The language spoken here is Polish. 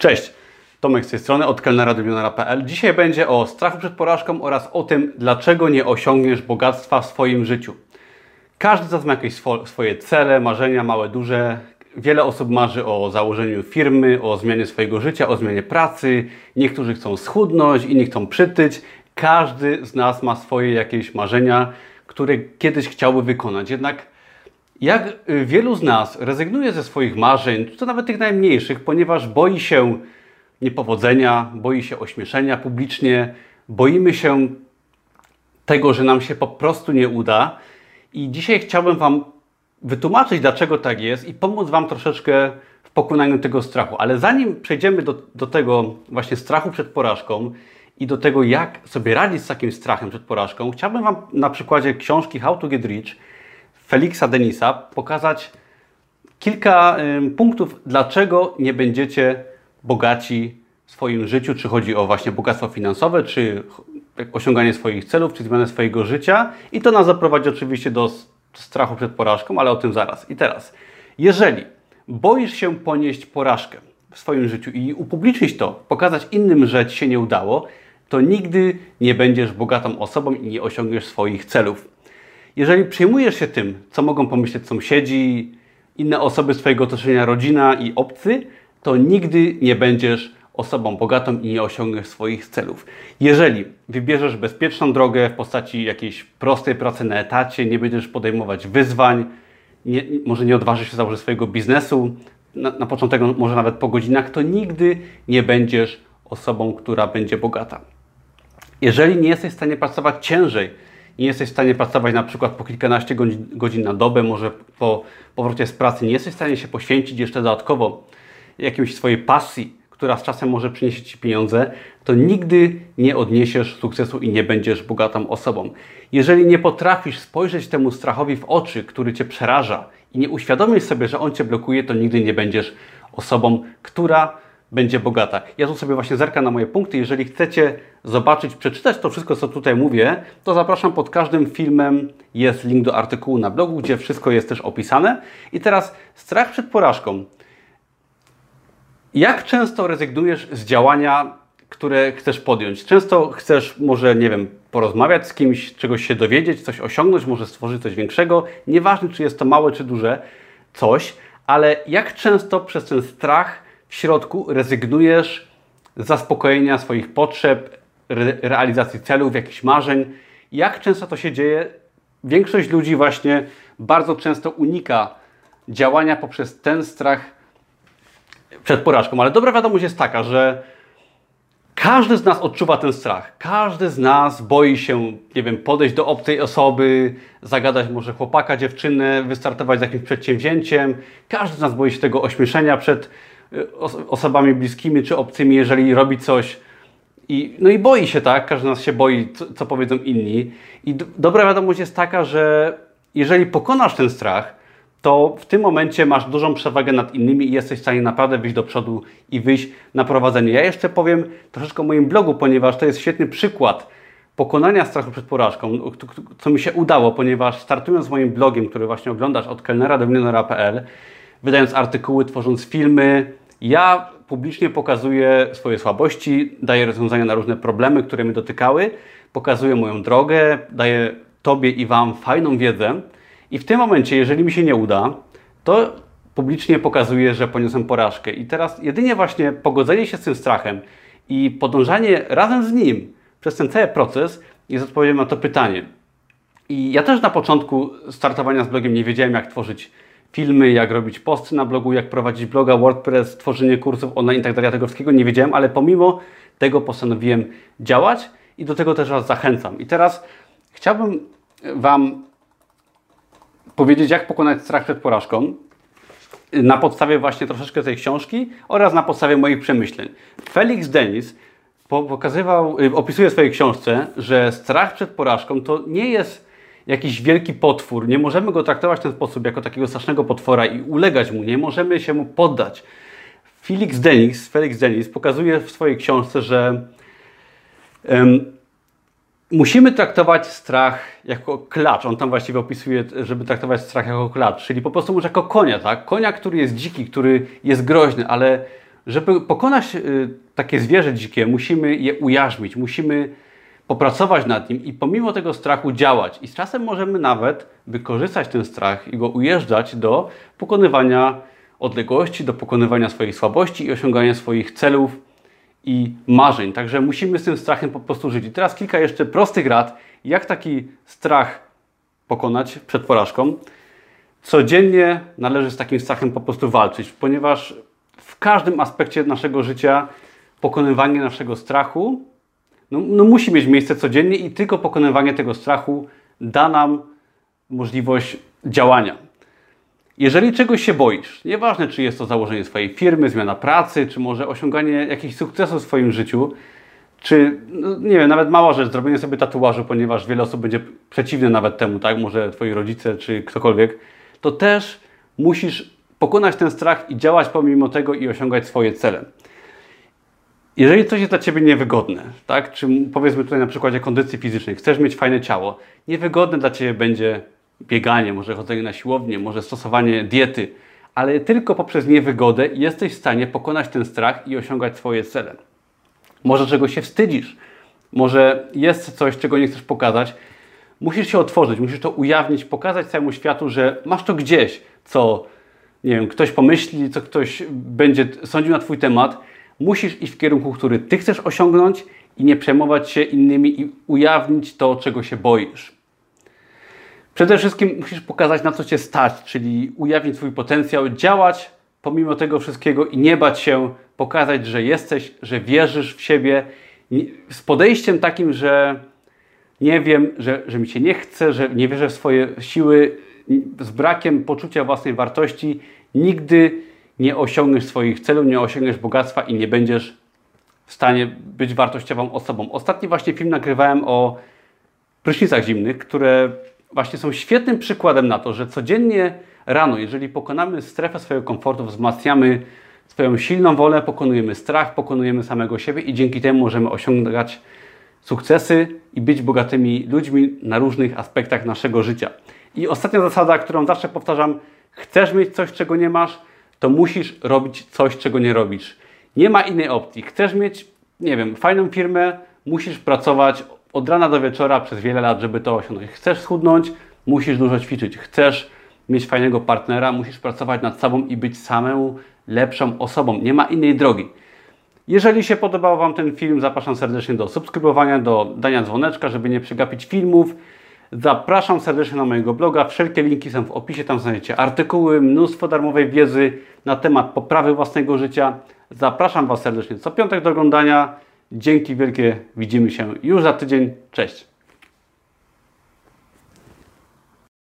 Cześć, Tomek z tej strony, od kelnera do milionera.pl. Dzisiaj będzie o strachu przed porażką oraz o tym, dlaczego nie osiągniesz bogactwa w swoim życiu. Każdy z nas ma jakieś swo- swoje cele, marzenia, małe, duże. Wiele osób marzy o założeniu firmy, o zmianie swojego życia, o zmianie pracy. Niektórzy chcą schudnąć, inni chcą przytyć. Każdy z nas ma swoje jakieś marzenia, które kiedyś chciałby wykonać. Jednak jak y, wielu z nas rezygnuje ze swoich marzeń, to nawet tych najmniejszych, ponieważ boi się niepowodzenia, boi się ośmieszenia publicznie, boimy się tego, że nam się po prostu nie uda. I dzisiaj chciałbym Wam wytłumaczyć, dlaczego tak jest i pomóc Wam troszeczkę w pokonaniu tego strachu. Ale zanim przejdziemy do, do tego właśnie strachu przed porażką i do tego, jak sobie radzić z takim strachem przed porażką, chciałbym Wam na przykładzie książki How to Get Rich Felixa Denisa pokazać kilka punktów, dlaczego nie będziecie bogaci w swoim życiu, czy chodzi o właśnie bogactwo finansowe, czy osiąganie swoich celów, czy zmianę swojego życia. I to nas zaprowadzi oczywiście do strachu przed porażką, ale o tym zaraz. I teraz, jeżeli boisz się ponieść porażkę w swoim życiu i upublicznić to, pokazać innym, że Ci się nie udało, to nigdy nie będziesz bogatą osobą i nie osiągniesz swoich celów. Jeżeli przejmujesz się tym, co mogą pomyśleć sąsiedzi, inne osoby z Twojego otoczenia, rodzina i obcy, to nigdy nie będziesz osobą bogatą i nie osiągniesz swoich celów. Jeżeli wybierzesz bezpieczną drogę w postaci jakiejś prostej pracy na etacie, nie będziesz podejmować wyzwań, nie, może nie odważysz się założyć swojego biznesu, na, na początek może nawet po godzinach, to nigdy nie będziesz osobą, która będzie bogata. Jeżeli nie jesteś w stanie pracować ciężej, nie jesteś w stanie pracować na przykład po kilkanaście godzin, na dobę, może po powrocie z pracy nie jesteś w stanie się poświęcić jeszcze dodatkowo jakimś swojej pasji, która z czasem może przynieść Ci pieniądze, to nigdy nie odniesiesz sukcesu i nie będziesz bogatą osobą. Jeżeli nie potrafisz spojrzeć temu strachowi w oczy, który Cię przeraża i nie uświadomisz sobie, że on Cię blokuje, to nigdy nie będziesz osobą, która będzie bogata. Ja tu sobie właśnie zerkam na moje punkty. Jeżeli chcecie zobaczyć, przeczytać to wszystko, co tutaj mówię, to zapraszam pod każdym filmem. Jest link do artykułu na blogu, gdzie wszystko jest też opisane. I teraz strach przed porażką. Jak często rezygnujesz z działania, które chcesz podjąć? Często chcesz, może, nie wiem, porozmawiać z kimś, czegoś się dowiedzieć, coś osiągnąć, może stworzyć coś większego. Nieważne, czy jest to małe, czy duże coś, ale jak często przez ten strach w środku rezygnujesz z zaspokojenia swoich potrzeb, re realizacji celów, jakichś marzeń? Jak często to się dzieje? Większość ludzi właśnie bardzo często unika działania poprzez ten strach przed porażką. Ale dobra wiadomość jest taka, że każdy z nas odczuwa ten strach. Każdy z nas boi się, nie wiem, podejść do obcej osoby, zagadać może chłopaka, dziewczynę, wystartować z jakimś przedsięwzięciem. Każdy z nas boi się tego ośmieszenia przed osobami bliskimi czy obcymi, jeżeli robi coś. I, no i boi się, tak? Każdy z nas się boi, co, co powiedzą inni. I d- dobra wiadomość jest taka, że jeżeli pokonasz ten strach, to w tym momencie masz dużą przewagę nad innymi i jesteś w stanie naprawdę wyjść do przodu i wyjść na prowadzenie. Ja jeszcze powiem troszeczkę o moim blogu, ponieważ to jest świetny przykład pokonania strachu przed porażką, k- co mi się udało, ponieważ startując z moim blogiem, który właśnie oglądasz od kelnera do milionera.pl, wydając artykuły, tworząc filmy, ja publicznie pokazuję swoje słabości, daję rozwiązania na różne problemy, które mnie dotykały, pokazuję moją drogę, daję Tobie i Wam fajną wiedzę. I w tym momencie, jeżeli mi się nie uda, to publicznie pokazuję, że poniosłem porażkę. I teraz jedynie właśnie pogodzenie się z tym strachem i podążanie razem z nim przez ten cały proces jest odpowiedzią na to pytanie. I ja też na początku startowania z blogiem nie wiedziałem, jak tworzyć filmy, jak robić posty na blogu, jak prowadzić bloga, WordPress, tworzenie kursów online i tak tego wszystkiego nie wiedziałem, ale pomimo tego postanowiłem działać i do tego też Was zachęcam. I teraz chciałbym Wam powiedzieć, jak pokonać strach przed porażką na podstawie właśnie troszeczkę tej książki oraz na podstawie moich przemyśleń. Felix Denis po- pokazywał, y, opisuje w swojej książce, że strach przed porażką to nie jest jakiś wielki potwór. Nie możemy go traktować w ten sposób jako takiego strasznego potwora i ulegać mu. Nie możemy się mu poddać. Felix Denis, Felix Denis pokazuje w swojej książce, że em, musimy traktować strach jako klacz. On tam właściwie opisuje, żeby traktować strach jako klacz, czyli po prostu może jako konia, tak? Konia, który jest dziki, który jest groźny, ale Żeby pokonać y, takie zwierzę dzikie, musimy je ujarzmić, musimy popracować nad nim i pomimo tego strachu działać. I z czasem możemy nawet wykorzystać ten strach i go ujeżdżać do pokonywania odległości, do pokonywania swoich słabości i osiągania swoich celów i marzeń. Także musimy z tym strachem po prostu żyć. I teraz kilka jeszcze prostych rad, jak taki strach pokonać przed porażką. Codziennie należy z takim strachem po prostu walczyć, ponieważ w każdym aspekcie naszego życia pokonywanie naszego strachu no, no musi mieć miejsce codziennie i tylko pokonywanie tego strachu da nam możliwość działania. Jeżeli czegoś się boisz, nieważne czy jest to założenie swojej firmy, zmiana pracy, czy może osiąganie jakichś sukcesów w swoim życiu, czy no, nie wiem, nawet mała rzecz, zrobienie sobie tatuażu, ponieważ wiele osób będzie przeciwne nawet temu, tak? Może twoi rodzice czy ktokolwiek, to też musisz pokonać ten strach i działać pomimo tego i osiągać swoje cele. Jeżeli coś jest dla Ciebie niewygodne, tak? czy powiedzmy tutaj na przykładzie kondycji fizycznej, chcesz mieć fajne ciało, niewygodne dla Ciebie będzie bieganie, może chodzenie na siłownię, może stosowanie diety, ale tylko poprzez niewygodę jesteś w stanie pokonać ten strach i osiągać swoje cele. Może czegoś się wstydzisz, może jest coś, czego nie chcesz pokazać. Musisz się otworzyć, musisz to ujawnić, pokazać całemu światu, że masz to gdzieś, co nie wiem, ktoś pomyśli, co ktoś będzie sądził na Twój temat. Musisz iść w kierunku, który Ty chcesz osiągnąć i nie przejmować się innymi i ujawnić to, czego się boisz. Przede wszystkim musisz pokazać, na co Cię stać, czyli ujawnić swój potencjał, działać pomimo tego wszystkiego i nie bać się pokazać, że jesteś, że wierzysz w siebie z podejściem takim, że nie wiem, że, że mi się nie chce, że nie wierzę w swoje siły, z brakiem poczucia własnej wartości nigdy nie osiągniesz swoich celów, nie osiągniesz bogactwa i nie będziesz w stanie być wartościową osobą. Ostatni właśnie film nagrywałem o prysznicach zimnych, które właśnie są świetnym przykładem na to, że codziennie rano, jeżeli pokonamy strefę swojego komfortu, wzmacniamy swoją silną wolę, pokonujemy strach, pokonujemy samego siebie i dzięki temu możemy osiągać sukcesy i być bogatymi ludźmi na różnych aspektach naszego życia. I ostatnia zasada, którą zawsze powtarzam, chcesz mieć coś, czego nie masz, to musisz robić coś, czego nie robisz. Nie ma innej opcji. Chcesz mieć, nie wiem, fajną firmę, musisz pracować od rana do wieczora przez wiele lat, żeby to osiągnąć. Chcesz schudnąć, musisz dużo ćwiczyć. Chcesz mieć fajnego partnera, musisz pracować nad sobą i być samą lepszą osobą. Nie ma innej drogi. Jeżeli się podobał Wam ten film, zapraszam serdecznie do subskrybowania, do dania dzwoneczka, żeby nie przegapić filmów. Zapraszam serdecznie na mojego bloga. Wszelkie linki są w opisie. Tam znajdziecie artykuły, mnóstwo darmowej wiedzy na temat poprawy własnego życia. Zapraszam Was serdecznie co piątek do oglądania. Dzięki wielkie. Widzimy się już za tydzień. Cześć.